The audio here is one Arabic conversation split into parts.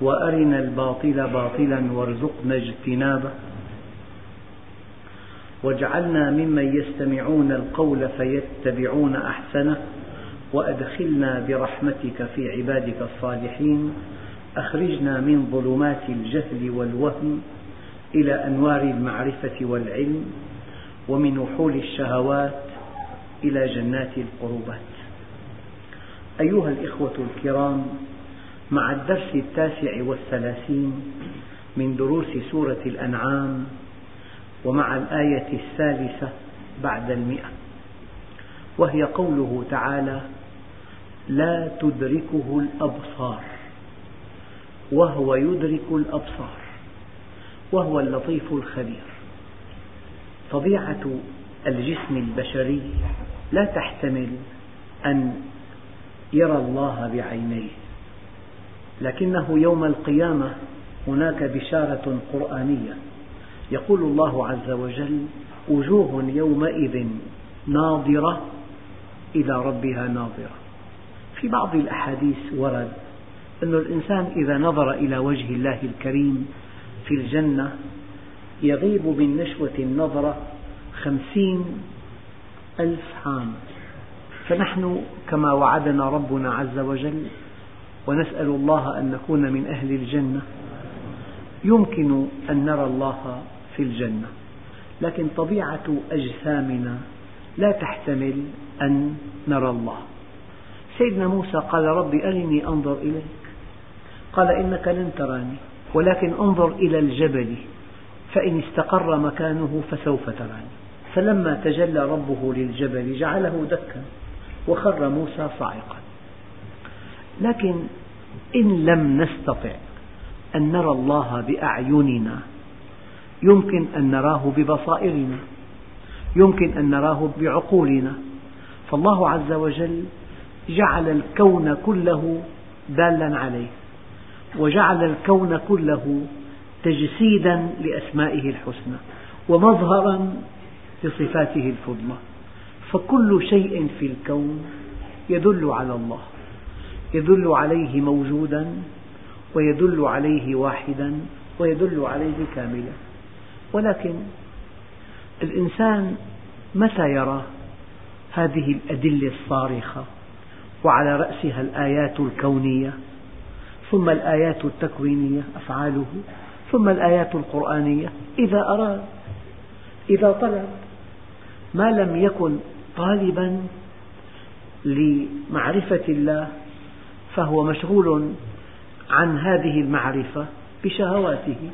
وأرنا الباطل باطلا وارزقنا اجتنابه. واجعلنا ممن يستمعون القول فيتبعون أحسنه وأدخلنا برحمتك في عبادك الصالحين. أخرجنا من ظلمات الجهل والوهم إلى أنوار المعرفة والعلم ومن وحول الشهوات إلى جنات القربات. أيها الإخوة الكرام مع الدرس التاسع والثلاثين من دروس سورة الأنعام ومع الآية الثالثة بعد المئة. وهي قوله تعالى لا تدركه الأبصار. وهو يدرك الأبصار. وهو اللطيف الخبير. طبيعة الجسم البشري لا تحتمل أن يرى الله بعينيه. لكنه يوم القيامة هناك بشارة قرآنية. يقول الله عز وجل وجوه يومئذ ناظرة إلى ربها ناظرة. في بعض الأحاديث ورد أن الإنسان إذا نظر إلى وجه الله الكريم في الجنة يغيب من نشوة النظرة خمسين ألف عام. فنحن كما وعدنا ربنا عز وجل ونسأل الله أن نكون من أهل الجنة. يمكن أن نرى الله في الجنة لكن طبيعة أجسامنا لا تحتمل أن نرى الله. سيدنا موسى قال رب أرني أنظر إليك. قال إنك لن تراني ولكن أنظر إلى الجبل فإن استقر مكانه فسوف تراني. فلما تجلى ربه للجبل جعله دكا وخر موسى صاعقا. لكن إن لم نستطع أن نرى الله بأعيننا يمكن أن نراه ببصائرنا يمكن أن نراه بعقولنا. فالله عز وجل جعل الكون كله دالا عليه وجعل الكون كله تجسيدا لأسمائه الحسنى ومظهرا لصفاته الفضلى. فكل شيء في الكون يدل على الله. يدل عليه موجودا ويدل عليه واحدا ويدل عليه كاملا. ولكن الإنسان متى يرى هذه الأدلة الصارخة وعلى رأسها الآيات الكونية ثم الآيات التكوينية أفعاله ثم الآيات القرآنية؟ إذا أراد إذا طلب. ما لم يكن طالبا لمعرفة الله فهو مشغول عن هذه المعرفة بشهواته.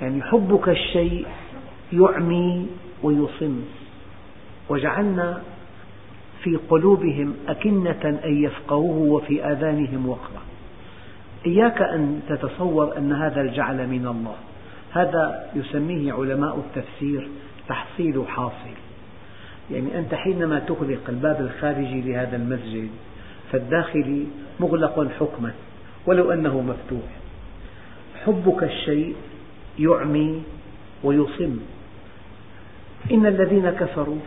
يعني حبك الشيء يعمي ويصم. وجعلنا في قلوبهم أكنة أن يفقهوه وفي آذانهم وقرا. إياك أن تتصور أن هذا الجعل من الله. هذا يسميه علماء التفسير تحصيل حاصل. يعني أنت حينما تغلق الباب الخارجي لهذا المسجد فالداخلي مغلق حكما ولو أنه مفتوح. حبك الشيء يعمي ويصم. إن الذين كفروا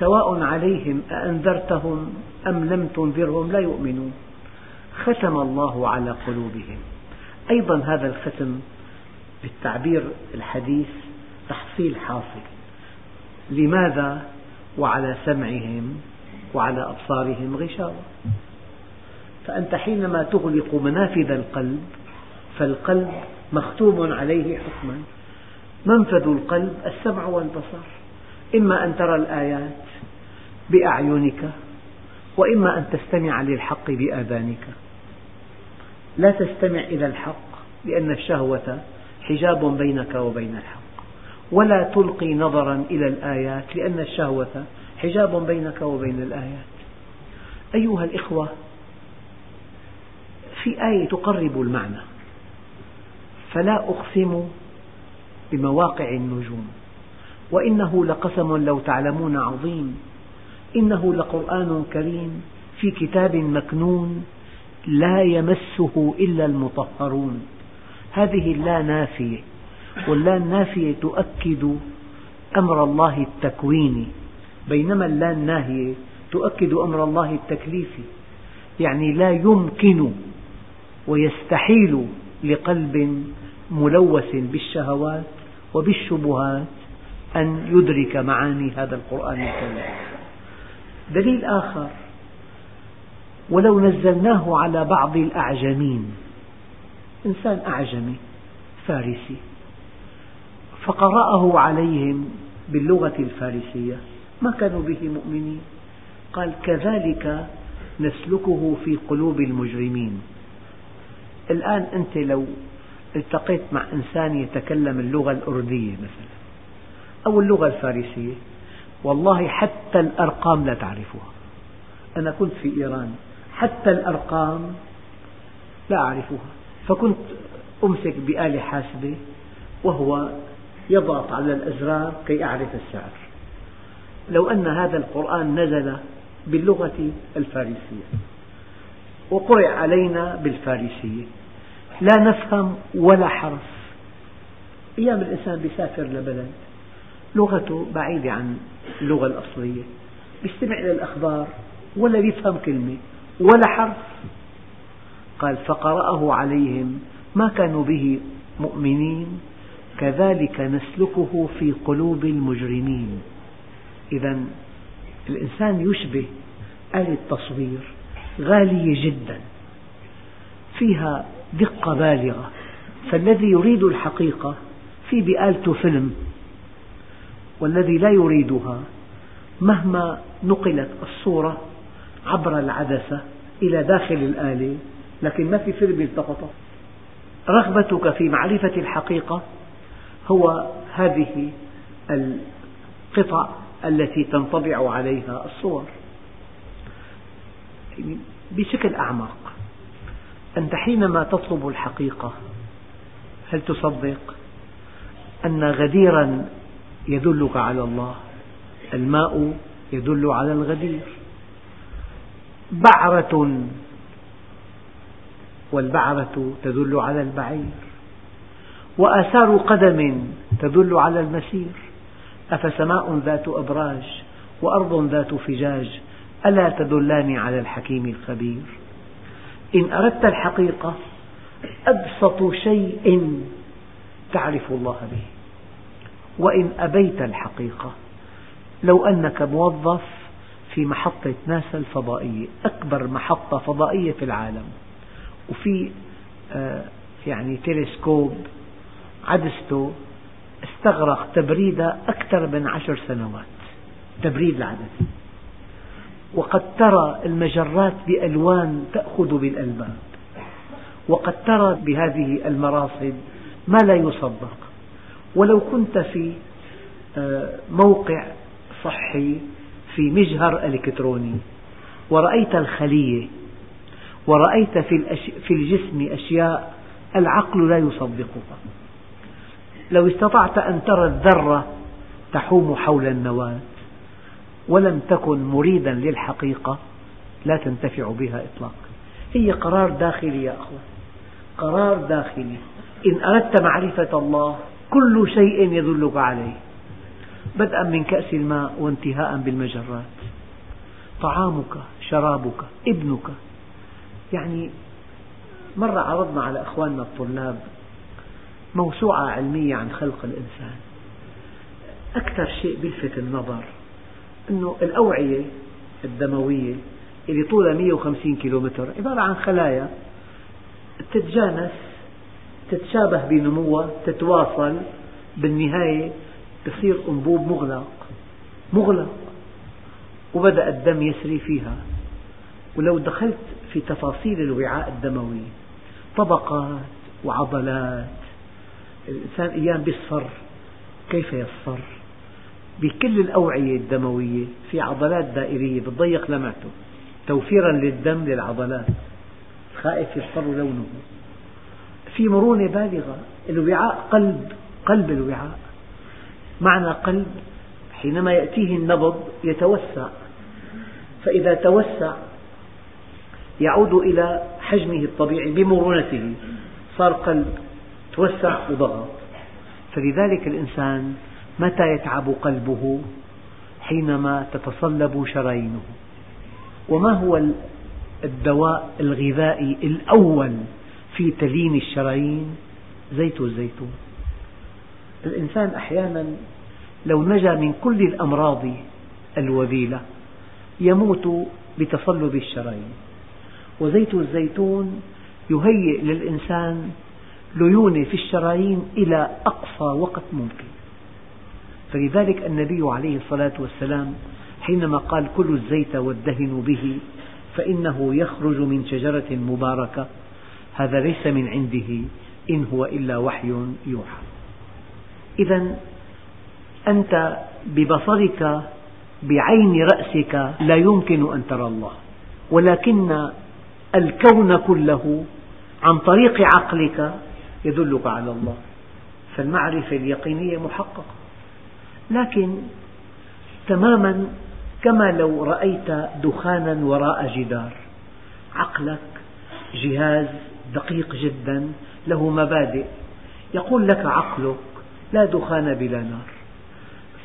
سواء عليهم أأنذرتهم أم لم تنذرهم لا يؤمنون. ختم الله على قلوبهم. أيضا هذا الختم بالتعبير الحديث تحصيل حاصل. لماذا؟ وعلى سمعهم وعلى أبصارهم غشاوة. فأنت حينما تغلق منافذ القلب فالقلب مختوم عليه حكما. منفذ القلب السمع والبصر. إما أن ترى الآيات بأعينك وإما أن تستمع للحق بآذانك. لا تستمع إلى الحق لأن الشهوة حجاب بينك وبين الحق. ولا تلقي نظرا إلى الآيات لأن الشهوة حجاب بينك وبين الآيات. أيها الإخوة في آية تقرب المعنى. فلا أقسم بمواقع النجوم. وإنه لقسم لو تعلمون عظيم. إنه لقرآن كريم في كتاب مكنون لا يمسه إلا المطهرون. هذه اللا نافية واللا النافية تؤكد أمر الله التكويني بينما اللا الناهية تؤكد أمر الله التكليفي يعني لا يمكن ويستحيل لقلب ملوث بالشهوات وبالشبهات أن يدرك معاني هذا القرآن الكريم. دليل آخر ولو نزلناه على بعض الأعجمين إنسان أعجمي فارسي فقرأه عليهم باللغة الفارسية ما كانوا به مؤمنين؟ قال كذلك نسلكه في قلوب المجرمين. الآن أنت لو التقيت مع إنسان يتكلم اللغة الأردية مثلا أو اللغة الفارسية والله حتى الأرقام لا تعرفها. أنا كنت في إيران حتى الأرقام لا أعرفها. فكنت أمسك بآلة حاسبة وهو يضغط على الأزرار كي أعرف السعر. لو أن هذا القرآن نزل باللغة الفارسية. وقرئ علينا بالفارسية. لا نفهم ولا حرف. أيام الإنسان بيسافر لبلد لغته بعيدة عن اللغة الأصلية بيستمع إلى الأخبار ولا يفهم كلمة ولا حرف. قال فقرأه عليهم ما كانوا به مؤمنين كذلك نسلكه في قلوب المجرمين. إذا الإنسان يشبه آلة تصوير غالية جدا فيها دقة بالغة. فالذي يريد الحقيقة في بآلته فيلم والذي لا يريدها مهما نقلت الصورة عبر العدسة إلى داخل الآلة لكن ما في فيلم يلتقطه. رغبتك في معرفة الحقيقة هو هذه القطع التي تنطبع عليها الصور. بشكل أعمق. أنت حينما تطلب الحقيقة هل تصدق أن غديرا يدلك على الله؟ الماء يدل على الغدير. بعرة والبعرة تدل على البعير. وآثار قدم تدل على المسير. أفسماء ذات أبراج وأرض ذات فجاج ألا تدلان على الحكيم الخبير؟ إن أردت الحقيقة أبسط شيء تعرف الله به وإن أبيت الحقيقة لو أنك موظف في محطة ناسا الفضائية أكبر محطة فضائية في العالم وفي آه، يعني تلسكوب عدسته استغرق تبريدها أكثر من عشر سنوات تبريد العدسة. وقد ترى المجرات بألوان تأخذ بالألباب وقد ترى بهذه المراصد ما لا يصدق ولو كنت في آه، موقع صحي في مجهر إلكتروني ورأيت الخلية ورأيت في الجسم أشياء العقل لا يصدقها. لو استطعت أن ترى الذرة تحوم حول النواة. ولم تكن مريدا للحقيقة لا تنتفع بها إطلاقا. هي قرار داخلي يا أخوة. قرار داخلي. إن أردت معرفة الله كل شيء يدلك عليه. بدءا من كأس الماء وانتهاء بالمجرات. طعامك شرابك ابنك. يعني مرة عرضنا على أخواننا الطلاب موسوعة علمية عن خلق الإنسان. أكثر شيء يلفت النظر أنه الأوعية الدموية اللي طولها 150 كيلومتر عبارة عن خلايا تتجانس تتشابه بنموها تتواصل بالنهاية تصير أنبوب مغلق مغلق وبدأ الدم يسري فيها. ولو دخلت في تفاصيل الوعاء الدموي طبقات وعضلات الإنسان أيام بيصفر كيف يصفر؟ بكل الأوعية الدموية في عضلات دائرية بتضيق لمعته. توفيرا للدم للعضلات. خائف يصفر لونه. في مرونة بالغة. الوعاء قلب قلب الوعاء. معنى قلب حينما يأتيه النبض يتوسع. فإذا توسع يعود إلى حجمه الطبيعي بمرونته. صار قلب توسع وضغط. فلذلك الإنسان متى يتعب قلبه حينما تتصلب شرايينه وما هو الدواء الغذائي الأول في تلين الشرايين؟ زيت الزيتون الإنسان أحيانا لو نجا من كل الأمراض الوبيلة يموت بتصلب الشرايين. وزيت الزيتون يهيئ للإنسان ليونة في الشرايين إلى أقصى وقت ممكن. فلذلك النبي عليه الصلاة والسلام حينما قال كلوا الزيت وادهنوا به فإنه يخرج من شجرة مباركة. هذا ليس من عنده إن هو إلا وحي يوحى. إذا أنت ببصرك بعين رأسك لا يمكن أن ترى الله. ولكن الكون كله عن طريق عقلك يدلك على الله. فالمعرفة اليقينية محققة. لكن تماما كما لو رأيت دخانا وراء جدار. عقلك جهاز دقيق جدا له مبادئ. يقول لك عقلك لا دخان بلا نار.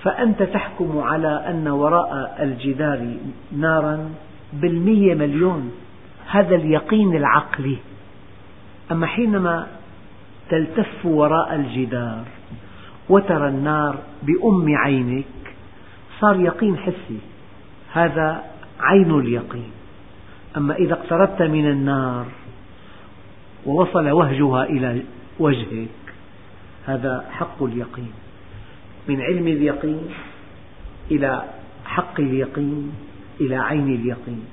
فأنت تحكم على أن وراء الجدار نارا بالمية مليون. هذا اليقين العقلي. أما حينما تلتف وراء الجدار وترى النار بأم عينك صار يقين حسي هذا عين اليقين. أما إذا اقتربت من النار ووصل وهجها إلى وجهك هذا حق اليقين. من علم اليقين إلى حق اليقين إلى عين اليقين.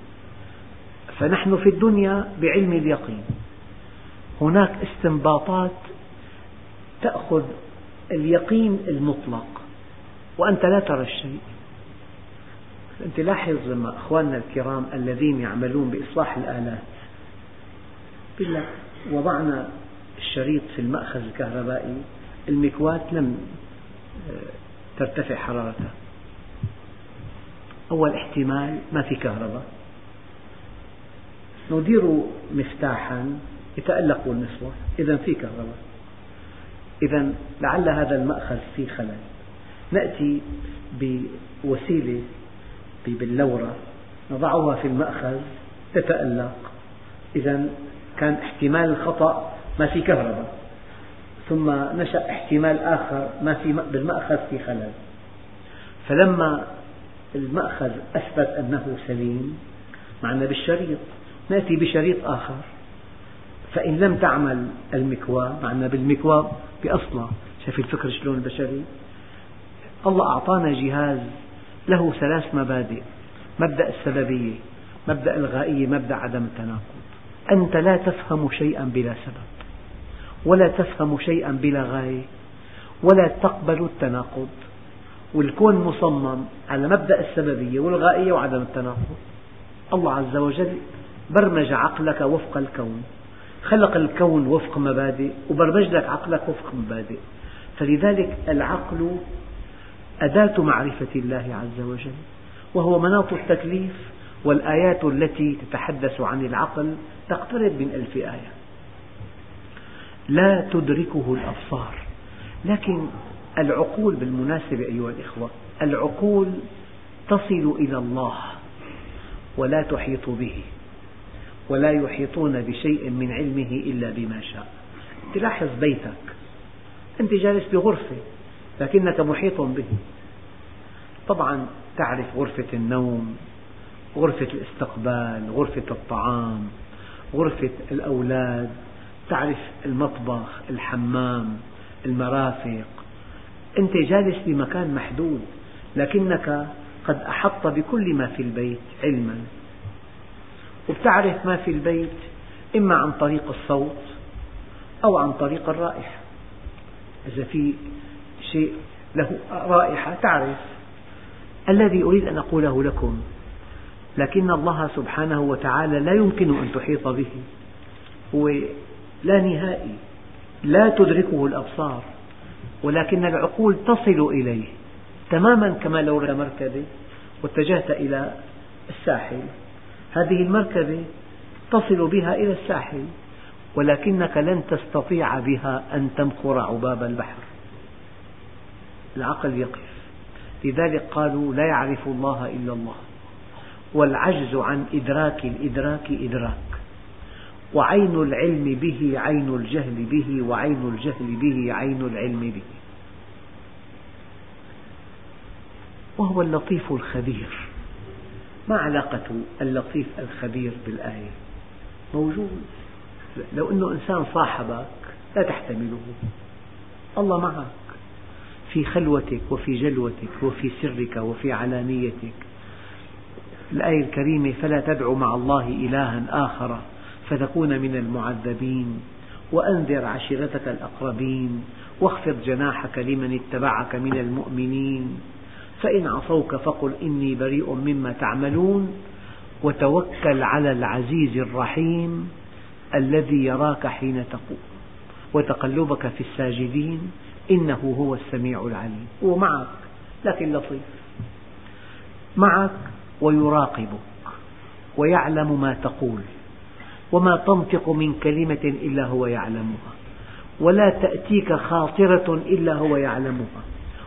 فنحن في الدنيا بعلم اليقين. هناك استنباطات تأخذ اليقين المطلق. وأنت لا ترى الشيء. أنت لاحظ لما أخواننا الكرام الذين يعملون بإصلاح الآلات. يقول لك وضعنا الشريط في المأخذ الكهربائي. المكواة لم آه، ترتفع حرارتها. أول احتمال ما في كهرباء. ندير مفتاحا يتألق المصباح إذا في كهرباء. إذا لعل هذا المأخذ فيه خلل. نأتي بوسيلة باللورة نضعها في المأخذ. تتألق. إذا كان احتمال الخطأ ما في كهرباء. ثم نشأ احتمال آخر ما في بالمأخذ في خلل. فلما المأخذ أثبت أنه سليم معنا بالشريط. نأتي بشريط آخر. فإن لم تعمل المكواة معنا بالمكواة بأصلها شايف الفكر شلون البشري؟ الله أعطانا جهاز له ثلاث مبادئ. مبدأ السببية مبدأ الغائية مبدأ عدم التناقض. أنت لا تفهم شيئا بلا سبب ولا تفهم شيئا بلا غاية ولا تقبل التناقض. والكون مصمم على مبدأ السببية والغائية وعدم التناقض. الله عز وجل برمج عقلك وفق الكون. خلق الكون وفق مبادئ وبرمج لك عقلك وفق مبادئ. فلذلك العقل أداة معرفة الله عز وجل وهو مناط التكليف والآيات التي تتحدث عن العقل تقترب من ألف آية. لا تدركه الأبصار. لكن العقول بالمناسبة أيها الإخوة العقول تصل إلى الله ولا تحيط به. ولا يحيطون بشيء من علمه إلا بما شاء. تلاحظ بيتك. أنت جالس بغرفة لكنك محيط به. طبعا تعرف غرفة النوم غرفة الاستقبال غرفة الطعام غرفة الأولاد تعرف المطبخ الحمام المرافق. أنت جالس بمكان محدود لكنك قد أحطت بكل ما في البيت علما. وبتعرف ما في البيت إما عن طريق الصوت أو عن طريق الرائحة. إذا في شيء له رائحة تعرف. الذي أريد أن أقوله لكم لكن الله سبحانه وتعالى لا يمكن أن تحيط به. هو لا نهائي لا تدركه الأبصار ولكن العقول تصل إليه تماما كما لو مركبة واتجهت إلى الساحل. هذه المركبة تصل بها إلى الساحل ولكنك لن تستطيع بها أن تمخر عباب البحر. العقل يقف. لذلك قالوا لا يعرف الله إلا الله. والعجز عن إدراك الإدراك إدراك. وعين العلم به عين الجهل به وعين الجهل به عين العلم به. وهو اللطيف الخبير. ما علاقة اللطيف الخبير بالآية؟ موجود. لو أنه إنسان صاحبك لا تحتمله. الله معك. في خلوتك وفي جلوتك وفي سرك وفي علانيتك. الآية الكريمة فلا تدع مع الله إلها آخر فتكون من المعذبين. وأنذر عشيرتك الأقربين واخفض جناحك لمن اتبعك من المؤمنين. فإن عصوك فقل إني بريء مما تعملون وتوكل على العزيز الرحيم الذي يراك حين تقوم وتقلبك في الساجدين إنه هو السميع العليم هو معك لكن لطيف. معك ويراقبك ويعلم ما تقول وما تنطق من كلمة إلا هو يعلمها ولا تأتيك خاطرة إلا هو يعلمها.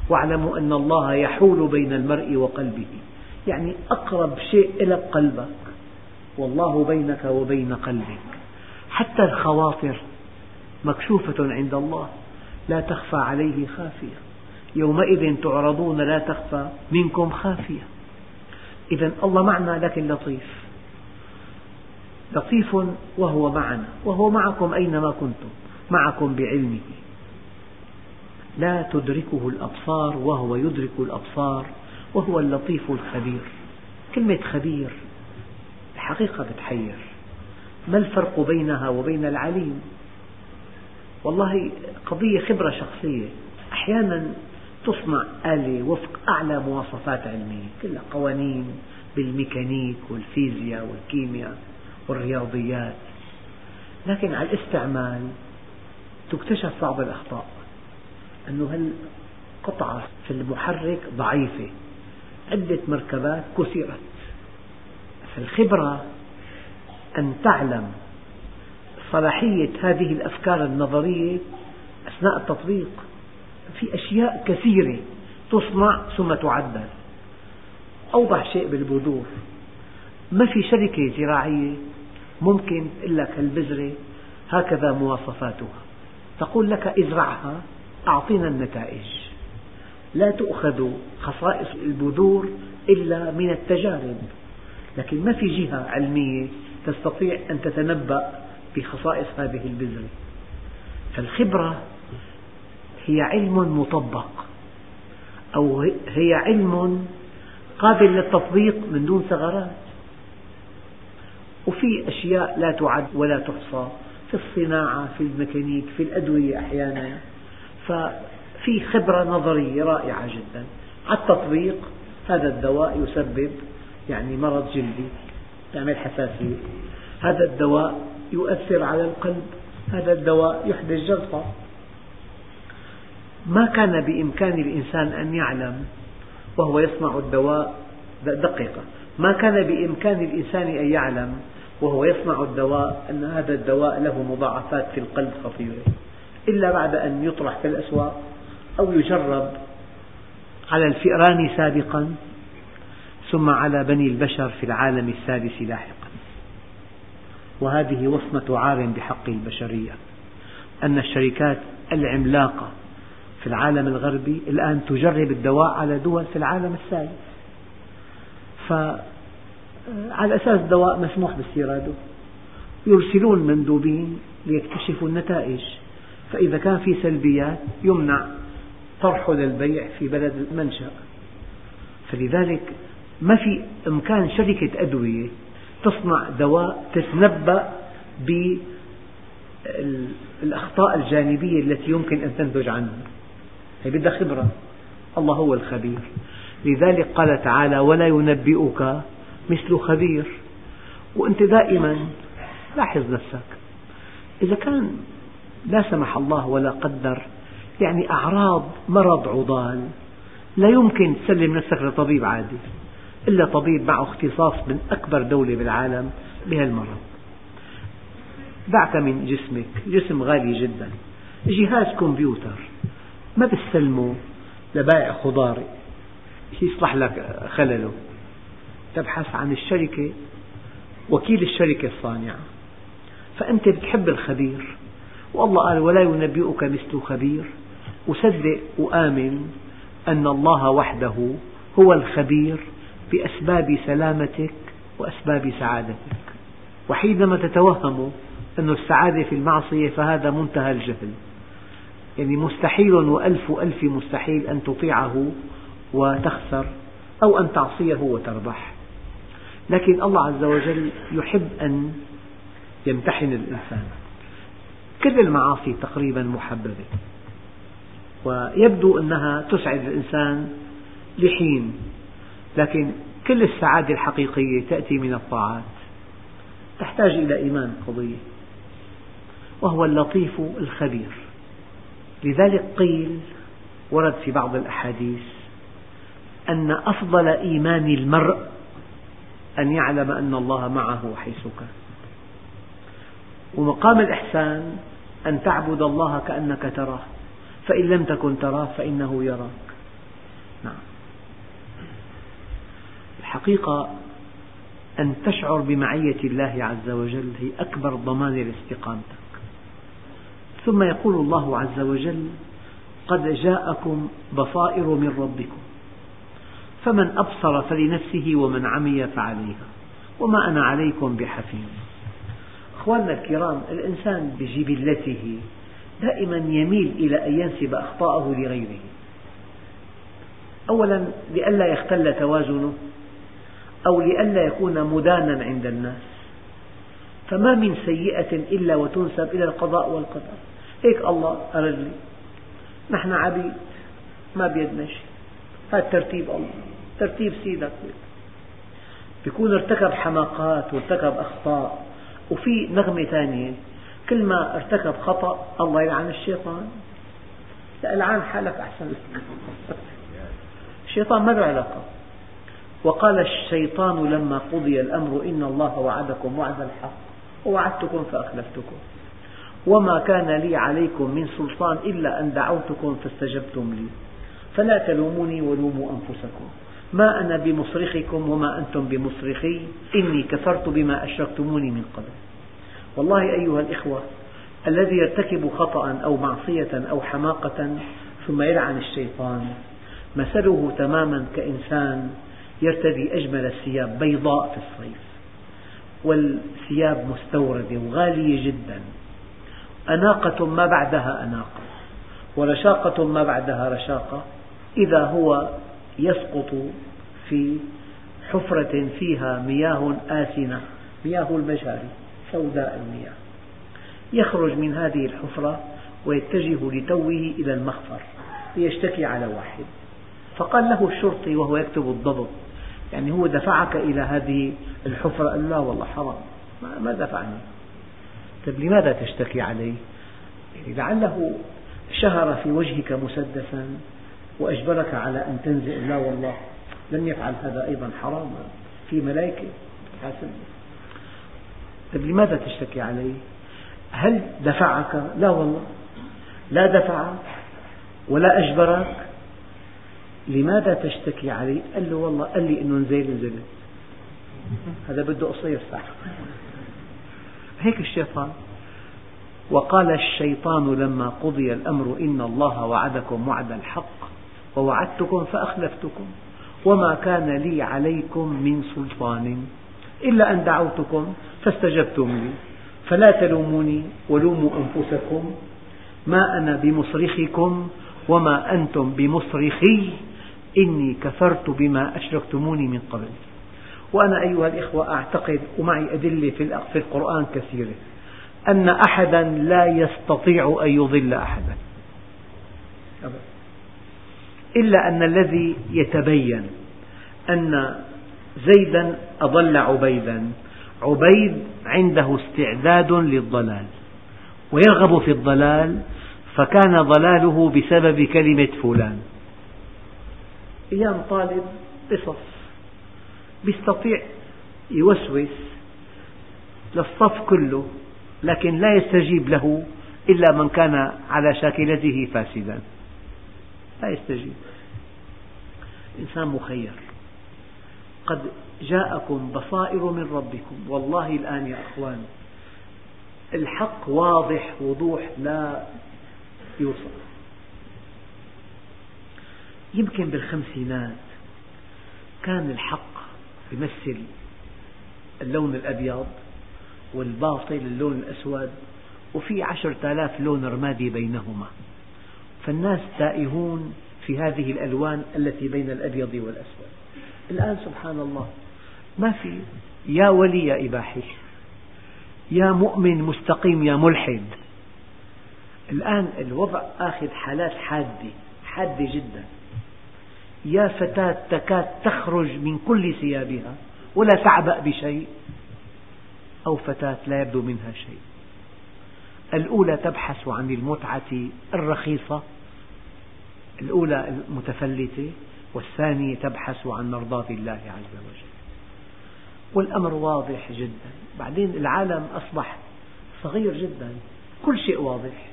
واعلموا أن الله يحول بين المرء وقلبه. يعني أقرب شيء إلى قلبك والله بينك وبين قلبك. حتى الخواطر مكشوفة عند الله لا تخفى عليه خافية. يومئذ تعرضون لا تخفى منكم خافية. إذا الله معنا لكن لطيف. لطيف وهو معنا وهو معكم أينما كنتم معكم بعلمه. لا تدركه الأبصار وهو يدرك الأبصار وهو اللطيف الخبير. كلمة خبير الحقيقة بتحير. ما الفرق بينها وبين العليم؟ والله قضية خبرة شخصية. أحيانا تصنع آلة وفق أعلى مواصفات علمية كلها قوانين بالميكانيك والفيزياء والكيمياء والرياضيات. لكن على الاستعمال تكتشف بعض الأخطاء. أنه هالقطعة في المحرك ضعيفة عدة مركبات كسرت فالخبرة أن تعلم صلاحية هذه الأفكار النظرية أثناء التطبيق في أشياء كثيرة تصنع ثم تعدل. أوضح شيء بالبذور. ما في شركة زراعية ممكن تقول لك البذرة هكذا مواصفاتها. تقول لك ازرعها أعطينا النتائج. لا تؤخذ خصائص البذور إلا من التجارب لكن ما في جهة علمية تستطيع أن تتنبأ بخصائص هذه البذرة فالخبرة هي علم مطبق أو هي علم قابل للتطبيق من دون ثغرات. وفي أشياء لا تعد ولا تحصى في الصناعة في الميكانيك في الأدوية أحيانا. ففي خبرة نظرية رائعة جدا. على التطبيق هذا الدواء يسبب يعني مرض جلدي يعمل حساسية. هذا الدواء يؤثر على القلب. هذا الدواء يحدث جلطة ما كان بإمكان الإنسان أن يعلم وهو يصنع الدواء دقيقة. ما كان بإمكان الإنسان أن يعلم وهو يصنع الدواء أن هذا الدواء له مضاعفات في القلب خطيرة. إلا بعد أن يطرح في الأسواق أو يجرب على الفئران سابقا ثم على بني البشر في العالم السادس لاحقا. وهذه وصمة عار بحق البشرية أن الشركات العملاقة في العالم الغربي الآن تجرب الدواء على دول في العالم الثالث فعلى أساس دواء مسموح باستيراده يرسلون مندوبين ليكتشفوا النتائج. فإذا كان في سلبيات يمنع طرحه للبيع في بلد المنشأ فلذلك ما في إمكان شركة أدوية تصنع دواء تتنبأ بالأخطاء الجانبية التي يمكن أن تنتج عنه. هي بدها خبرة. الله هو الخبير. لذلك قال تعالى ولا ينبئك مثل خبير. وأنت دائما لاحظ نفسك. إذا كان لا سمح الله ولا قدر. يعني أعراض مرض عضال. لا يمكن تسلم نفسك لطبيب عادي. إلا طبيب معه اختصاص من أكبر دولة بالعالم بهالمرض دعك من جسمك. جسم غالي جدا. جهاز كمبيوتر. ما بتسلمه؟ لبائع خضار. يصلح لك خلله. تبحث عن الشركة. وكيل الشركة الصانعة. فأنت بتحب الخبير. والله قال ولا ينبئك مثل خبير. وصدق وآمن أن الله وحده هو الخبير بأسباب سلامتك وأسباب سعادتك. وحينما تتوهم أن السعادة في المعصية فهذا منتهى الجهل. يعني مستحيل وألف ألف مستحيل أن تطيعه وتخسر أو أن تعصيه وتربح. لكن الله عز وجل يحب أن يمتحن الإنسان. كل المعاصي تقريبا محببة. ويبدو أنها تسعد الإنسان لحين لكن كل السعادة الحقيقية تأتي من الطاعات. تحتاج إلى إيمان قضية وهو اللطيف الخبير. لذلك قيل ورد في بعض الأحاديث أن أفضل إيمان المرء أن يعلم أن الله معه حيث كان ومقام الإحسان أن تعبد الله كأنك تراه. فإن لم تكن تراه فإنه يراك. نعم. الحقيقة أن تشعر بمعية الله عز وجل هي أكبر ضمان لاستقامتك ثم يقول الله عز وجل قد جاءكم بصائر من ربكم فمن أبصر فلنفسه ومن عمي فعليها وما أنا عليكم بحفيظ. أخواننا الكرام الإنسان بجبلته دائما يميل إلى أن ينسب أخطاءه لغيره. أولا لئلا يختل توازنه أو لئلا يكون مدانا عند الناس. فما من سيئة إلا وتنسب إلى القضاء والقدر. هيك الله أرد لي. نحن عبيد ما بيدنا شيء. هذا ترتيب الله ترتيب سيدك. بيكون ارتكب حماقات وارتكب أخطاء. وفي نغمة ثانية. كل ما ارتكب خطأ الله يلعن الشيطان. لا العن حالك أحسن. لك الشيطان ما له علاقة. وقال الشيطان لما قضي الأمر إن الله وعدكم وعد الحق ووعدتكم فأخلفتكم. وما كان لي عليكم من سلطان إلا أن دعوتكم فاستجبتم لي. فلا تلوموني ولوموا أنفسكم. ما أنا بمصرخكم وما أنتم بمصرخي. إني كفرت بما أشركتموني من قبل. والله أيها الإخوة الذي يرتكب خطأ أو معصية أو حماقة ثم يلعن الشيطان مثله تماما كإنسان يرتدي أجمل الثياب بيضاء في الصيف والثياب مستوردة وغالية جدا. أناقة ما بعدها أناقة ورشاقة ما بعدها رشاقة. إذا هو يسقط في حفرة فيها مياه آسنة مياه المجاري سوداء المياه. يخرج من هذه الحفرة ويتجه لتوه إلى المخفر ليشتكي على واحد. فقال له الشرطي وهو يكتب الضبط يعني هو دفعك إلى هذه الحفرة. قال لا والله حرام ما دفعني. طيب لماذا تشتكي عليه؟ يعني لعله شهر في وجهك مسدسا. وأجبرك على أن تنزل لا والله لم يفعل هذا أيضا حراما في ملائكة. حاسب طيب لماذا تشتكي عليه؟ هل دفعك؟ لا والله. لا دفعك ولا أجبرك. لماذا تشتكي عليه؟ قال له والله قال لي أنه نزل نزلت هذا بده قصير صح. هيك الشيطان. وقال الشيطان لما قضي الأمر إن الله وعدكم وعد الحق. ووعدتكم فأخلفتكم وما كان لي عليكم من سلطان إلا أن دعوتكم فاستجبتم لي. فلا تلوموني ولوموا أنفسكم ما أنا بمصرخكم وما أنتم بمصرخي. إني كفرت بما أشركتموني من قبل. وأنا أيها الإخوة أعتقد ومعي أدلة في القرآن كثيرة أن أحدا لا يستطيع أن يضل أحدا. إلا أن الذي يتبين أن زيدا أضل عبيدا عبيد عنده استعداد للضلال ويرغب في الضلال فكان ضلاله بسبب كلمة فلان. أيام طالب قصص يستطيع يوسوس للصف كله لكن لا يستجيب له إلا من كان على شاكلته فاسدا. لا يستجيب. إنسان مخير. قد جاءكم بصائر من ربكم. والله الآن يا أخوان الحق واضح وضوح لا يوصف. يمكن بالخمسينات كان الحق يمثل اللون الأبيض والباطل اللون الأسود وفي عشرة آلاف لون رمادي بينهما. فالناس تائهون في هذه الألوان التي بين الأبيض والأسود. الآن سبحان الله ما في يا ولي يا إباحي يا مؤمن مستقيم يا ملحد. الآن الوضع آخذ حالات حادة حادة جدا. يا فتاة تكاد تخرج من كل ثيابها ولا تعبأ بشيء أو فتاة لا يبدو منها شيء. الأولى تبحث عن المتعة الرخيصة الأولى المتفلتة والثانية تبحث عن مرضاة الله عز وجل. والأمر واضح جدا. بعدين العالم أصبح صغير جدا. كل شيء واضح.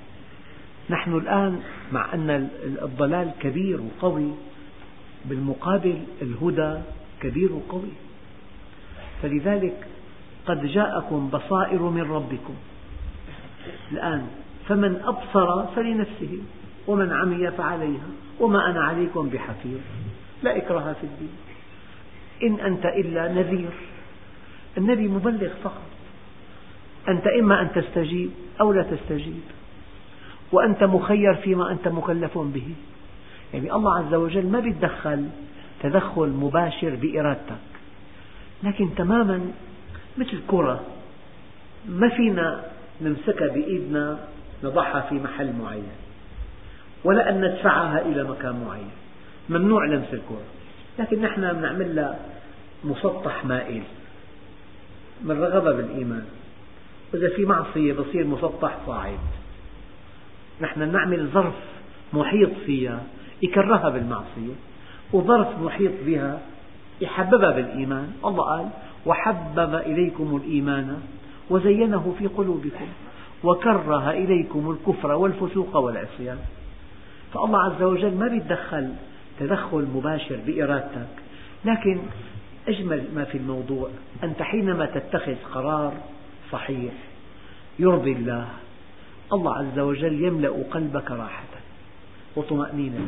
نحن الآن مع أن الضلال كبير وقوي بالمقابل الهدى كبير وقوي. فلذلك قد جاءكم بصائر من ربكم. الآن. فمن أبصر فلنفسه ومن عمي فعليها وما أنا عليكم بحفيظ. لا إكراه في الدين. إن أنت إلا نذير. النبي مبلغ فقط. أنت إما أن تستجيب أو لا تستجيب. وأنت مخير فيما أنت مكلف به. يعني الله عز وجل ما يتدخل تدخل مباشر بإرادتك. لكن تماما مثل كرة. ما فينا نمسكها بإيدنا نضعها في محل معين. ولا أن ندفعها إلى مكان معين. ممنوع لمس الكرة لكن نحن نعمل لها مسطح مائل. من رغب بالإيمان. وإذا في معصية بصير مسطح صاعد. نحن نعمل ظرف محيط فيها يكرهها بالمعصية وظرف محيط بها يحببها بالإيمان. الله قال وحبب إليكم الإيمان وزينه في قلوبكم وكره إليكم الكفر والفسوق والعصيان. فالله عز وجل ما يتدخل تدخل مباشر بإرادتك لكن أجمل ما في الموضوع أنت حينما تتخذ قرار صحيح يرضي الله الله عز وجل يملأ قلبك راحة وطمأنينة.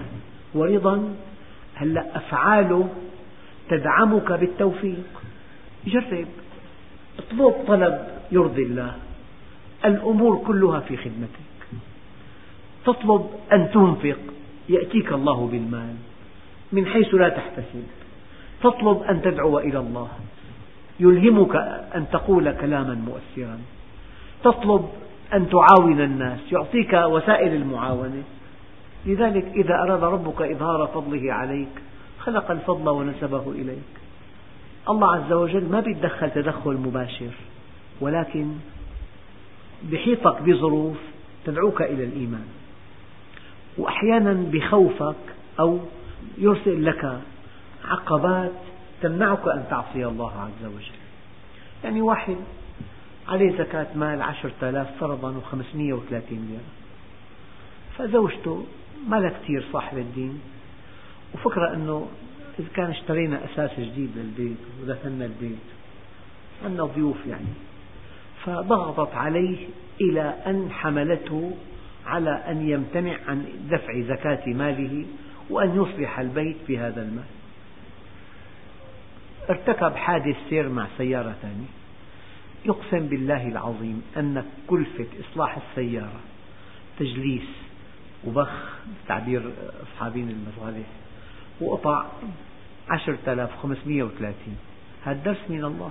ورضا هلأ أفعاله تدعمك بالتوفيق. جرب. اطلب طلب يرضي الله. الأمور كلها في خدمتك. تطلب أن تنفق يأتيك الله بالمال من حيث لا تحتسب. تطلب أن تدعو إلى الله يلهمك أن تقول كلاما مؤثرا. تطلب أن تعاون الناس يعطيك وسائل المعاونة. لذلك إذا أراد ربك إظهار فضله عليك خلق الفضل ونسبه إليك. الله عز وجل ما يتدخل تدخل مباشر ولكن بحيطك بظروف تدعوك إلى الإيمان. وأحيانا بخوفك أو يرسل لك عقبات تمنعك أن تعصي الله عز وجل. يعني واحد عليه زكاة مال عشرة آلاف فرضا وخمسمية وثلاثين ليرة. فزوجته ما لها كثير صاحب الدين وفكرة أنه إذا كان اشترينا أساس جديد للبيت ودفنا البيت عندنا ضيوف يعني. فضغطت عليه إلى أن حملته على أن يمتنع عن دفع زكاة ماله وأن يصلح البيت بهذا المال. ارتكب حادث سير مع سيارة ثانية. يقسم بالله العظيم أن كلفة إصلاح السيارة تجليس وبخ تعبير أصحابين المصالح وقطع عشرة آلاف وخمسمية وثلاثين. هذا درس من الله.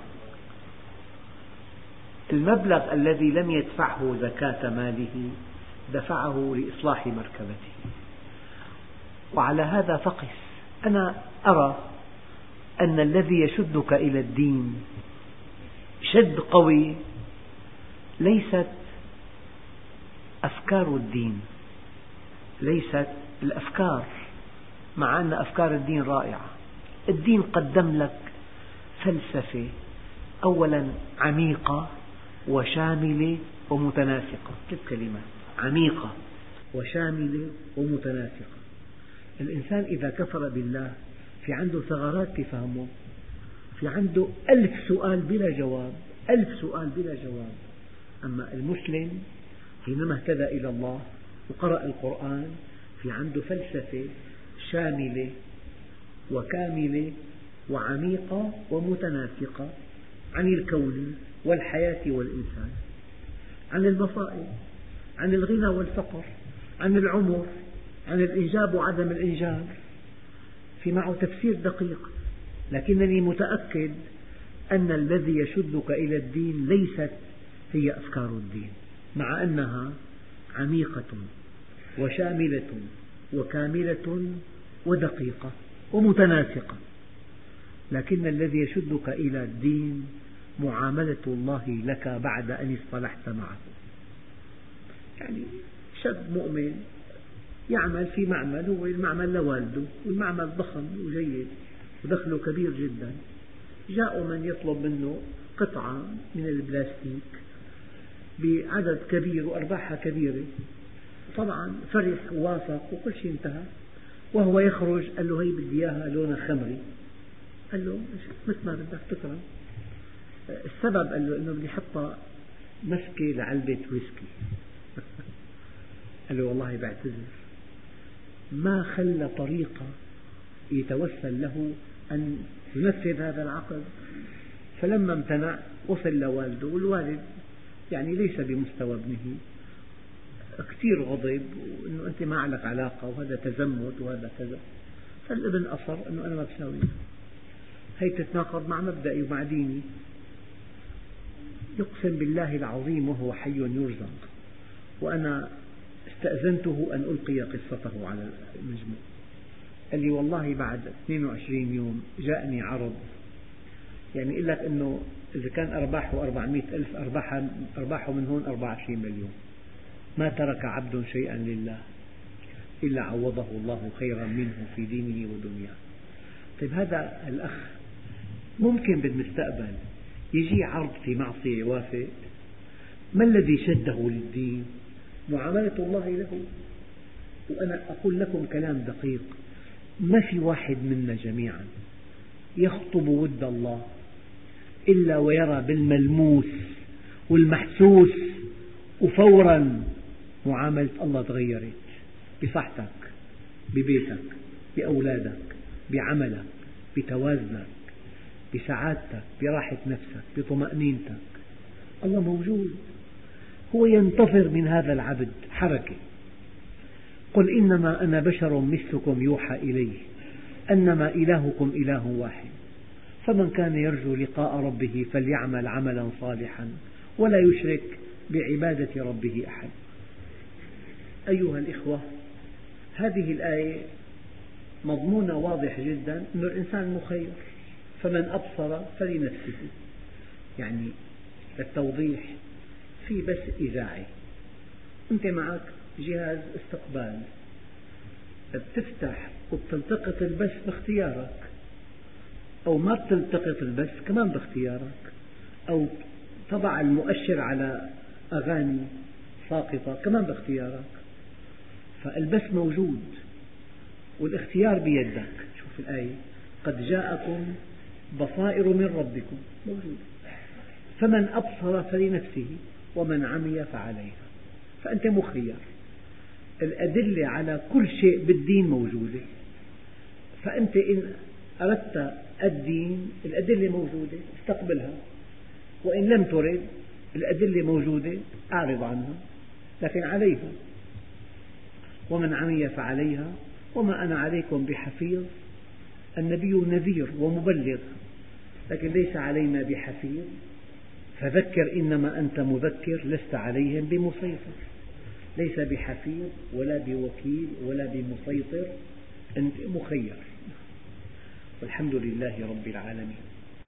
المبلغ الذي لم يدفعه زكاة ماله دفعه لإصلاح مركبته. وعلى هذا فقس. أنا أرى أن الذي يشدك إلى الدين شد قوي ليست أفكار الدين ليست الأفكار مع أن أفكار الدين رائعة. الدين قدم لك فلسفة أولا عميقة وشاملة ومتناسقة. ثلاث كلمات عميقة وشاملة ومتناسقة. الإنسان إذا كفر بالله في عنده ثغرات في فهمه في عنده ألف سؤال بلا جواب ألف سؤال بلا جواب. أما المسلم حينما اهتدى إلى الله وقرأ القرآن في عنده فلسفة شاملة وكاملة وعميقة ومتناسقة عن الكون والحياة والإنسان عن المصائب عن الغنى والفقر عن العمر عن الإنجاب وعدم الإنجاب. في معه تفسير دقيق لكنني متأكد أن الذي يشدك إلى الدين ليست هي أفكار الدين مع أنها عميقة وشاملة وكاملة ودقيقة. ومتناسقة. لكن الذي يشدك إلى الدين معاملة الله لك بعد أن اصطلحت معه. يعني شاب مؤمن يعمل في معمل هو المعمل لوالده والمعمل ضخم وجيد ودخله كبير جدا. جاء من يطلب منه قطعة من البلاستيك بعدد كبير وأرباحها كبيرة. طبعا فرح ووافق وكل شيء انتهى. وهو يخرج قال له هي بدي إياها لونها خمري قال له مثل ما بدك تكرم السبب قال له إنه بدي احطها مسكة لعلبة ويسكي. قال له والله بعتذر. ما خلى طريقة يتوسل له أن ينفذ هذا العقد. فلما امتنع وصل لوالده والوالد يعني ليس بمستوى ابنه. كثير غضب وأنه أنت ما لك علاقة وهذا تزمت وهذا كذا. فالابن أصر أنه أنا ما بساوي هي تتناقض مع مبدئي ومع ديني. يقسم بالله العظيم وهو حي يرزق. وأنا استأذنته أن ألقي قصته على المجموع. قال لي والله بعد 22 يوم جاءني عرض. يعني يقول لك أنه إذا كان أرباحه 400 ألف أرباحه من هون 24 مليون. ما ترك عبد شيئا لله إلا عوضه الله خيرا منه في دينه ودنياه. طيب هذا الأخ ممكن بالمستقبل يجي عرض في معصية يوافق؟ ما الذي شده للدين؟ معاملة الله له. وأنا أقول لكم كلام دقيق. ما في واحد منا جميعا يخطب ود الله إلا ويرى بالملموس والمحسوس وفورا معاملة الله تغيرت بصحتك ببيتك بأولادك بعملك بتوازنك بسعادتك براحة نفسك بطمأنينتك. الله موجود. هو ينتظر من هذا العبد حركة. قل إنما أنا بشر مثلكم يوحى إلي أنما إلهكم إله واحد. فمن كان يرجو لقاء ربه فليعمل عملا صالحا ولا يشرك بعبادة ربه أحد. أيها الإخوة هذه الآية مضمونها واضح جدا أن الإنسان مخير فمن أبصر فلنفسه. يعني للتوضيح في بث إذاعي. أنت معك جهاز استقبال. بتفتح وبتلتقط البث باختيارك. أو ما بتلتقط البث كمان باختيارك. أو تضع المؤشر على أغاني ساقطة كمان باختيارك. فالبث موجود والاختيار بيدك. شوف الآية. قد جاءكم بصائر من ربكم. موجود. فمن أبصر فلنفسه ومن عمي فعليها. فأنت مخير. الأدلة على كل شيء بالدين موجودة. فأنت إن أردت الدين الأدلة موجودة استقبلها. وإن لم ترد الأدلة موجودة أعرض عنها. لكن عليها. ومن عمي فعليها وما أنا عليكم بحفيظ. النبي نذير ومبلغ لكن ليس علينا بحفيظ. فذكر إنما أنت مذكر لست عليهم بمسيطر. ليس بحفيظ ولا بوكيل ولا بمسيطر أنت مخير. والحمد لله رب العالمين.